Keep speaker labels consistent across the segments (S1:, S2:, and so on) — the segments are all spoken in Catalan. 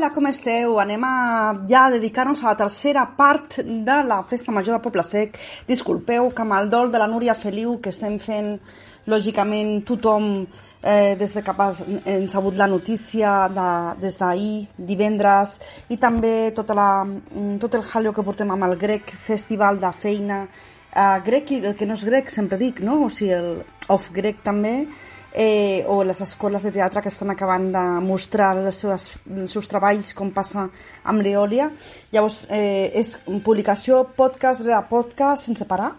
S1: Hola, com esteu? Anem a ja a dedicar-nos a la tercera part de la Festa Major de Poble Sec. Disculpeu que amb el dol de la Núria Feliu que estem fent, lògicament, tothom eh, des de que hem sabut la notícia de, des d'ahir, divendres, i també tota la, tot el jaleo que portem amb el grec festival de feina, eh, grec, el que no és grec, sempre dic, no? o sigui, el off-grec també, eh, o les escoles de teatre que estan acabant de mostrar les seves, els seus treballs, com passa amb l'Eòlia. Llavors, eh, és publicació podcast rere podcast sense parar.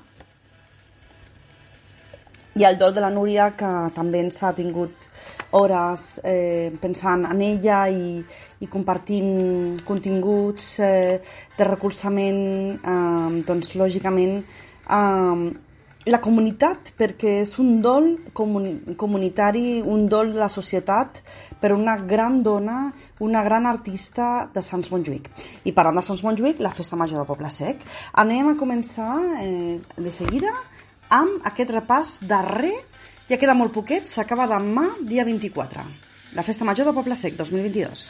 S1: I el dol de la Núria, que també ens ha tingut hores eh, pensant en ella i, i compartint continguts eh, de recolzament, eh, doncs, lògicament, eh, la comunitat, perquè és un dol comuni comunitari, un dol de la societat per una gran dona, una gran artista de Sants Montjuïc. I parlant de Sants Montjuïc, la festa major de Poble Sec. Anem a començar eh, de seguida amb aquest repàs darrer, ja queda molt poquet, s'acaba demà, dia 24. La festa major de Poble Sec 2022.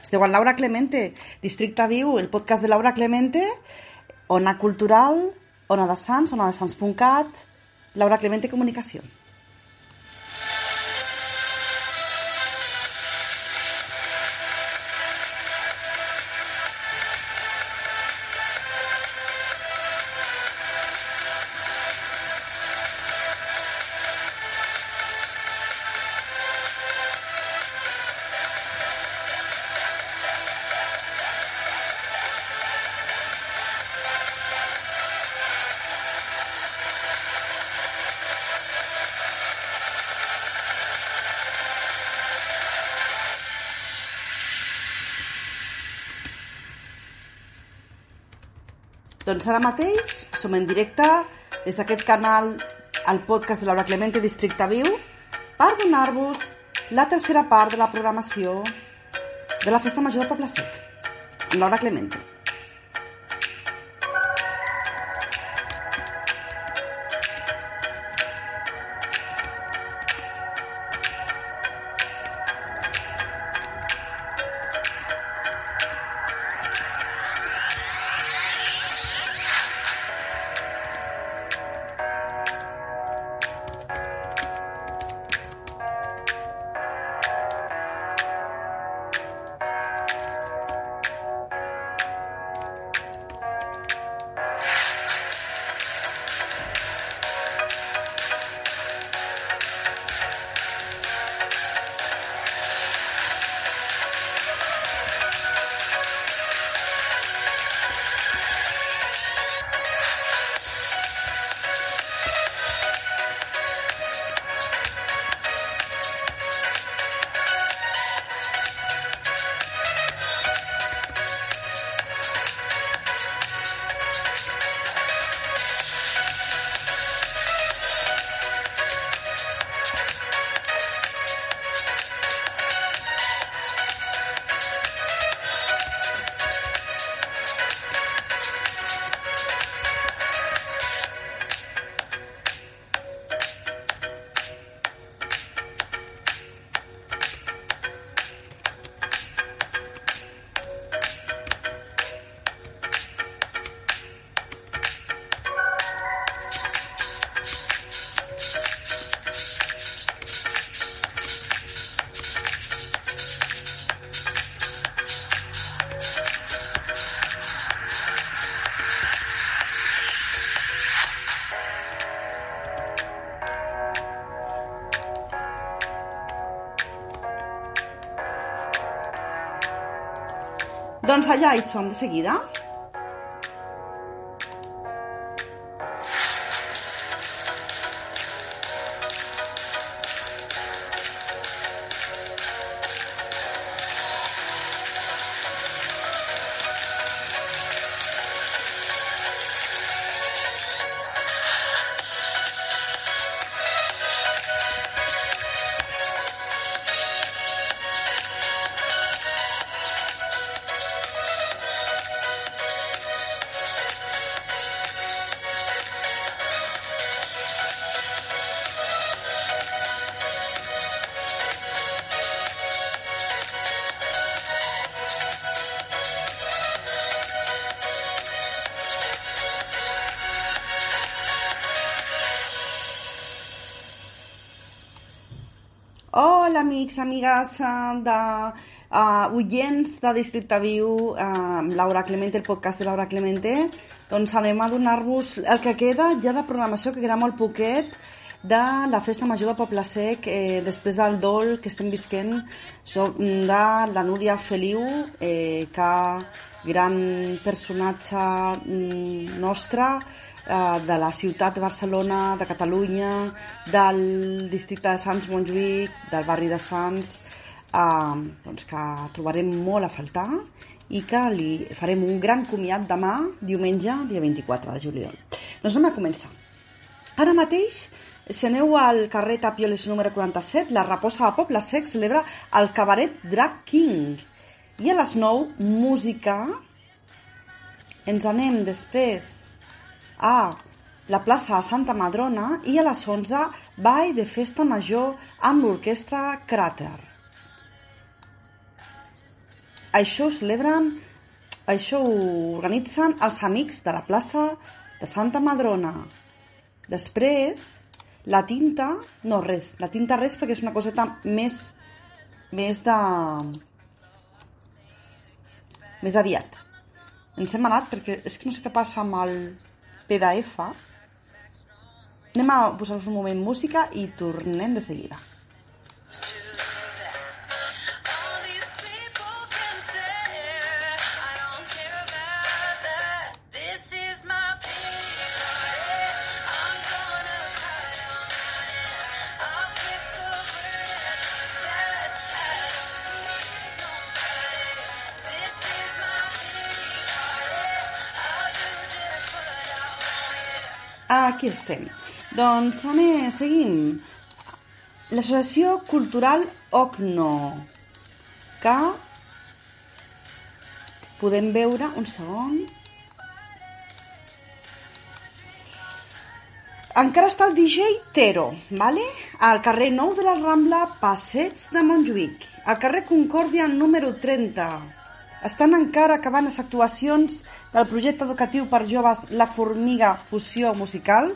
S1: Esteu amb Laura Clemente, Districte Viu, el podcast de Laura Clemente, Ona Cultural, Ona de Sants, Ona de Sants.cat, Laura Clemente Comunicació. Doncs ara mateix som en directe des d'aquest canal al podcast de Laura Clemente Districte Viu per donar-vos la tercera part de la programació de la Festa Major de Poble Sec. Laura Clemente. Doncs allà hi som de seguida. Amics, amigues uh, de uh, oients de Districte Viu, uh, Laura Clemente, el podcast de Laura Clemente. Doncs anem a donar-vos el que queda ja de programació, que queda molt poquet, de la Festa Major de Poble Sec, eh, després del dol que estem visquent de la Núria Feliu, eh, que gran personatge mm, nostra, eh, de la ciutat de Barcelona, de Catalunya, del districte de Sants Montjuïc, del barri de Sants, eh, doncs que trobarem molt a faltar i que li farem un gran comiat demà, diumenge, dia 24 de juliol. Doncs anem a començar. Ara mateix, si aneu al carrer Tapioles número 47, la Raposa de Poble Sec celebra el cabaret Drag King. I a les 9, música. Ens anem després a la plaça de Santa Madrona i a les 11 ball de festa major amb l'orquestra Cràter. Això ho celebren, això ho organitzen els amics de la plaça de Santa Madrona. Després, la tinta, no res, la tinta res perquè és una coseta més, més de... més aviat. Ens hem anat perquè és que no sé què passa amb el, PDF. Anem a posar-vos un moment música i tornem de seguida. Aquí estem. Doncs anem, seguim. L'Associació Cultural OCNO, que podem veure un segon. Encara està el DJ Tero, vale? al carrer Nou de la Rambla, Passeig de Montjuïc, al carrer Concòrdia número 30. Estan encara acabant les actuacions del projecte educatiu per joves La Formiga Fusió Musical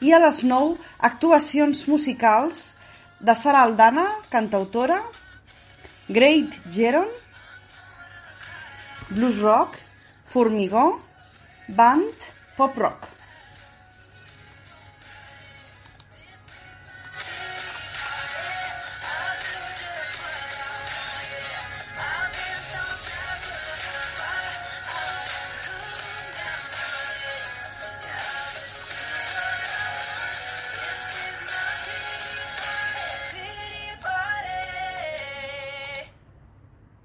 S1: i a les 9 actuacions musicals de Sara Aldana, cantautora, Great Geron, Blues Rock, Formigó, Band, Pop Rock.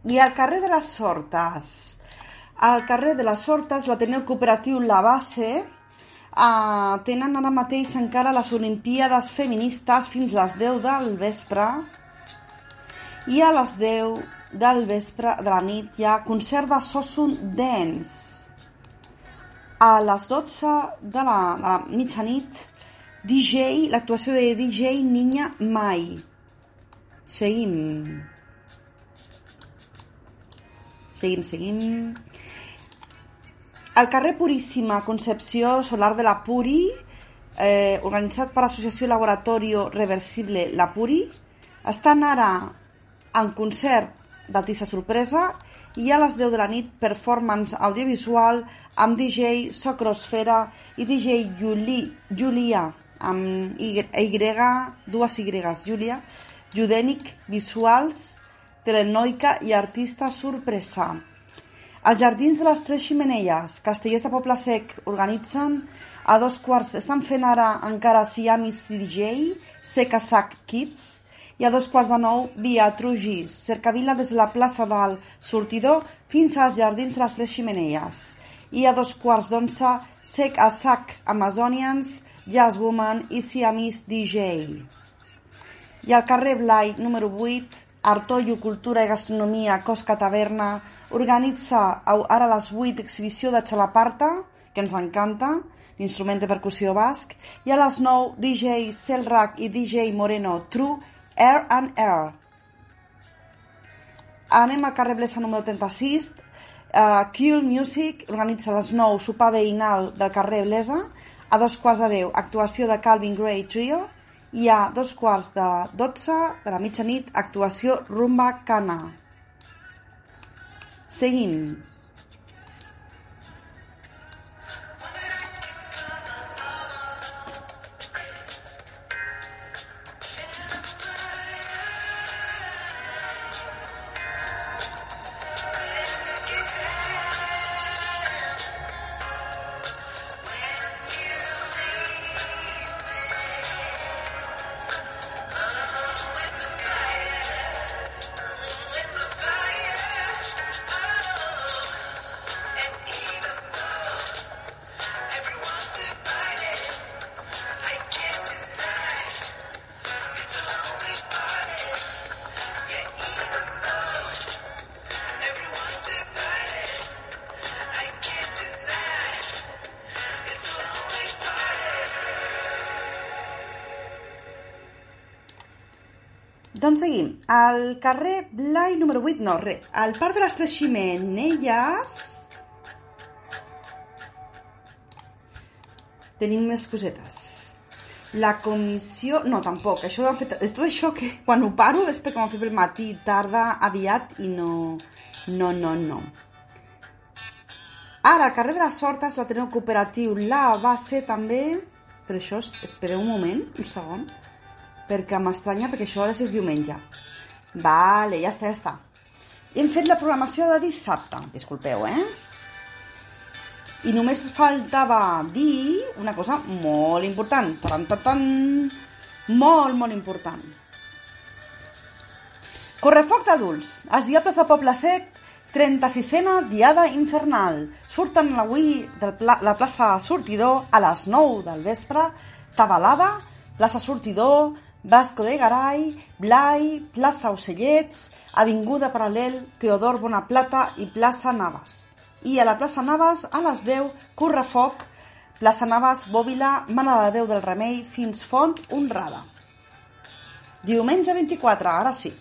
S1: I al carrer de les Hortes, al carrer de les Hortes, l'Ateneu Cooperatiu La Base, eh, tenen ara mateix encara les Olimpíades Feministes fins les 10 del vespre i a les 10 del vespre de la nit hi ha concert de Sosun Dance. A les 12 de la, de la mitjanit, DJ, l'actuació de DJ Niña Mai. Seguim. Seguim, seguim. Al carrer Puríssima Concepció Solar de la Puri, eh, organitzat per l'Associació Laboratorio Reversible La Puri, estan ara en concert d'artista sorpresa i a les 10 de la nit performance audiovisual amb DJ Socrosfera i DJ Juli, Julia amb y, y, dues Y, Julia, Judenic Visuals telenoica i artista sorpresa. Els Jardins de les Tres Ximeneies, Castellers de Poble Sec, organitzen a dos quarts, estan fent ara encara Siamis DJ, Seca Sac Kids, i a dos quarts de nou via Trugis, cercavila des de la plaça del Sortidor fins als Jardins de les Tres Ximeneies. I a dos quarts d'onze, Sec a Sac Amazonians, Jazz Woman i Siamis DJ. I al carrer Blai, número 8, Artoyo Cultura i Gastronomia Cosca Taverna organitza ara a les 8 exhibició de Xalaparta, que ens encanta, l'instrument de percussió basc, i a les 9 DJ Selrac i DJ Moreno True Air and Air. Anem al carrer Blesa número 36, uh, Cool Music organitza a les 9 sopar veïnal del carrer Blesa, a dos quarts de 10 actuació de Calvin Gray Trio i a dos quarts de 12 de la mitjanit actuació Rumba Cana. Seguim. Doncs seguim. Al carrer Blai número 8, no, re. Al Parc de les Tres Ximenelles... Tenim més cosetes. La comissió... No, tampoc. Això ho han fet... És tot això que quan ho paro és perquè ho han fet pel matí, tarda, aviat i no... No, no, no. Ara, al carrer de les Hortes, l'Ateneu Cooperatiu, la base també... Però això, espereu un moment, un segon, perquè m'estranya, perquè això ara és diumenge. Vale, ja està, ja està. Hem fet la programació de dissabte, disculpeu, eh? I només faltava dir una cosa molt important. Tan, tan, tan, molt, molt important. Correfoc d'adults. Els Diables de Poble Sec 36a Diada Infernal. Surten avui de la plaça Sortidor a les 9 del vespre, Tabalada, plaça Sortidor, Vasco de Garay, Blai, plaça Ocellets, Avinguda Paral·lel, Teodor Bonaplata i plaça Navas. I a la plaça Navas, a les 10, Correfoc, plaça Navas, Bòbila, Mana de Déu del Remei, fins Font Honrada. Diumenge 24, ara sí.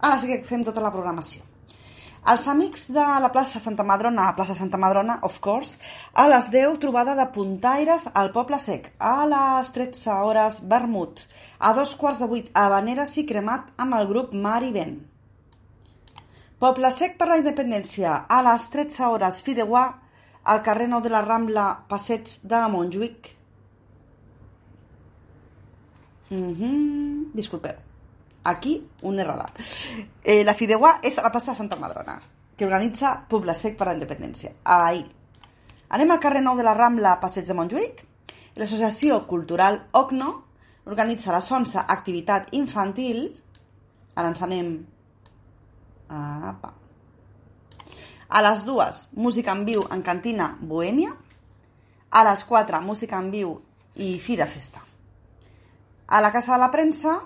S1: Ara sí que fem tota la programació. Els amics de la plaça Santa Madrona, a plaça Santa Madrona, of course, a les 10 trobada de puntaires al Poble Sec, a les 13 hores vermut, a dos quarts de vuit habaneres i cremat amb el grup Mar i Vent. Poble Sec per la Independència, a les 13 hores Fideuà, al carrer Nou de la Rambla, passeig de Montjuïc. Mm -hmm. Disculpeu aquí una errada. Eh, la Fideuà és a la plaça de Santa Madrona, que organitza Poble Sec per la Independència. Ahí. Anem al carrer Nou de la Rambla, passeig de Montjuïc. L'associació cultural OCNO organitza la sonsa activitat infantil. Ara ens anem... Apa. A les dues, música en viu en cantina Bohèmia. A les 4, música en viu i fi de festa. A la Casa de la Premsa,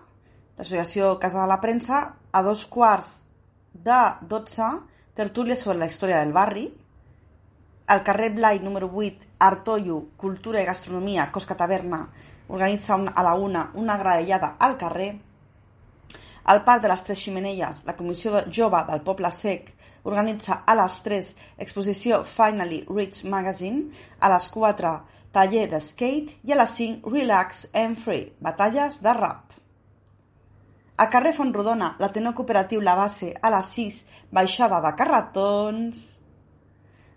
S1: l'associació Casa de la Premsa, a dos quarts de 12, tertúlia sobre la història del barri, al carrer Blai número 8, Artoyo, Cultura i Gastronomia, Cosca Taverna, organitza un, a la una una graellada al carrer, al Parc de les Tres Ximenelles, la Comissió Jove del Poble Sec organitza a les 3 exposició Finally Rich Magazine, a les 4 taller de skate i a les 5 Relax and Free, batalles de rap. A carrer Fontrodona, l'Ateneu Cooperatiu La Base, a les 6, baixada de carretons.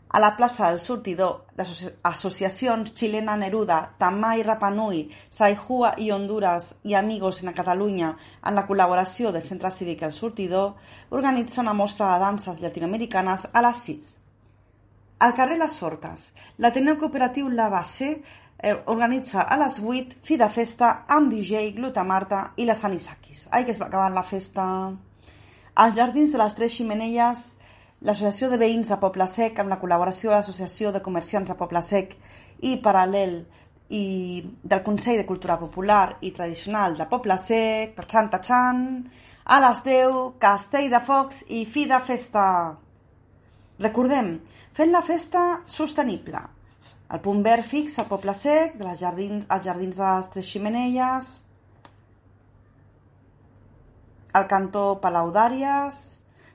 S1: A la plaça del Sortidor, les associacions Chilena Neruda, Tamay Rapanui, Saihua i Honduras i Amigos en Catalunya, en la col·laboració del Centre Cívic El Sortidor, organitza una mostra de danses llatinoamericanes a les 6. Al carrer Les Hortes, l'Ateneu Cooperatiu La Base organitza a les 8 fi de festa amb DJ, Glutamarta i les Anisakis. Ai, que es va acabant la festa... Als Jardins de les Tres Ximenelles, l'Associació de Veïns de Poble Sec, amb la col·laboració de l'Associació de Comerciants de Poble Sec i paral·lel i del Consell de Cultura Popular i Tradicional de Poble Sec, tachan, tachan, a les 10, Castell de Focs i Fi de Festa. Recordem, fent la festa sostenible. El punt verd fix al poble sec, les jardins, els jardins de les Tres Ximeneies, el cantó Palau d'Àries,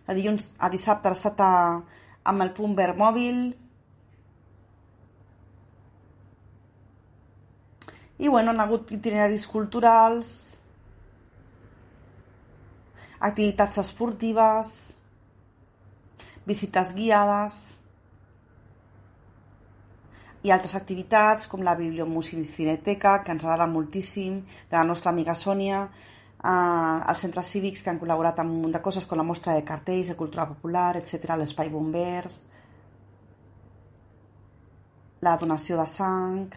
S1: de dilluns a dissabte ha estat a, amb el punt verd mòbil. I bueno, han hagut itineraris culturals, activitats esportives, visites guiades i altres activitats com la Bibliomusiocineteca, que ens agrada moltíssim, de la nostra amiga Sònia, eh, els centres cívics que han col·laborat amb un munt de coses com la mostra de cartells de cultura popular, etc, l'Espai Bombers, la donació de sang...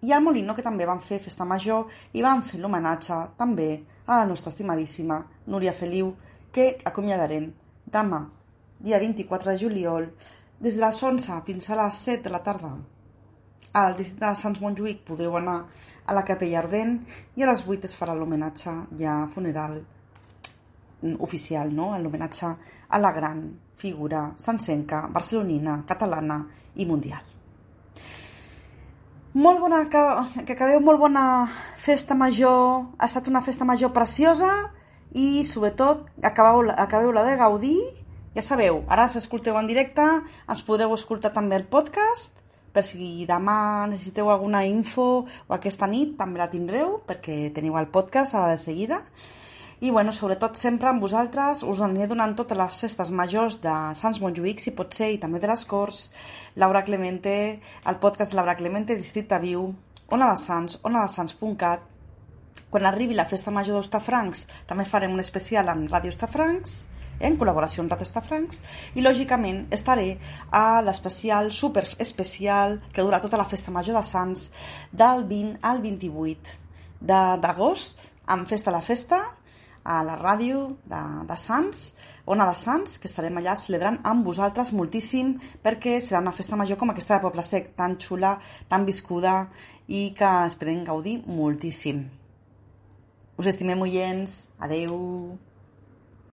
S1: I al Molino, que també van fer festa major i van fer l'homenatge també a la nostra estimadíssima Núria Feliu, que acomiadarem demà, dia 24 de juliol, des de les 11 fins a les 7 de la tarda. Al districte de Sants Montjuïc podreu anar a la capella ardent i a les 8 es farà l'homenatge ja funeral oficial, no? l'homenatge a la gran figura sancenca, barcelonina, catalana i mundial. Molt bona, que, que acabeu molt bona festa major, ha estat una festa major preciosa i sobretot acabeu, acabeu la de gaudir, ja sabeu, ara s'escolteu en directe, ens podreu escoltar també el podcast, per si demà necessiteu alguna info o aquesta nit també la tindreu perquè teniu el podcast a la de seguida i bueno, sobretot sempre amb vosaltres us aniré donant totes les festes majors de Sants Montjuïc, si pot ser, i també de les Corts, Laura Clemente, el podcast Laura Clemente, Districte Viu, Ona de Sants, onadesans.cat. Quan arribi la festa major d'Ostafrancs, també farem un especial amb Ràdio Ostafrancs, en col·laboració amb Ràdio Ostafrancs, i lògicament estaré a l'especial, super especial, que dura tota la festa major de Sants, del 20 al 28 d'agost, amb Festa la Festa, a la ràdio de, de Sants, Ona de Sants, que estarem allà celebrant amb vosaltres moltíssim perquè serà una festa major com aquesta de Poble Sec, tan xula, tan viscuda i que esperem gaudir moltíssim. Us estimem oients. Adeu.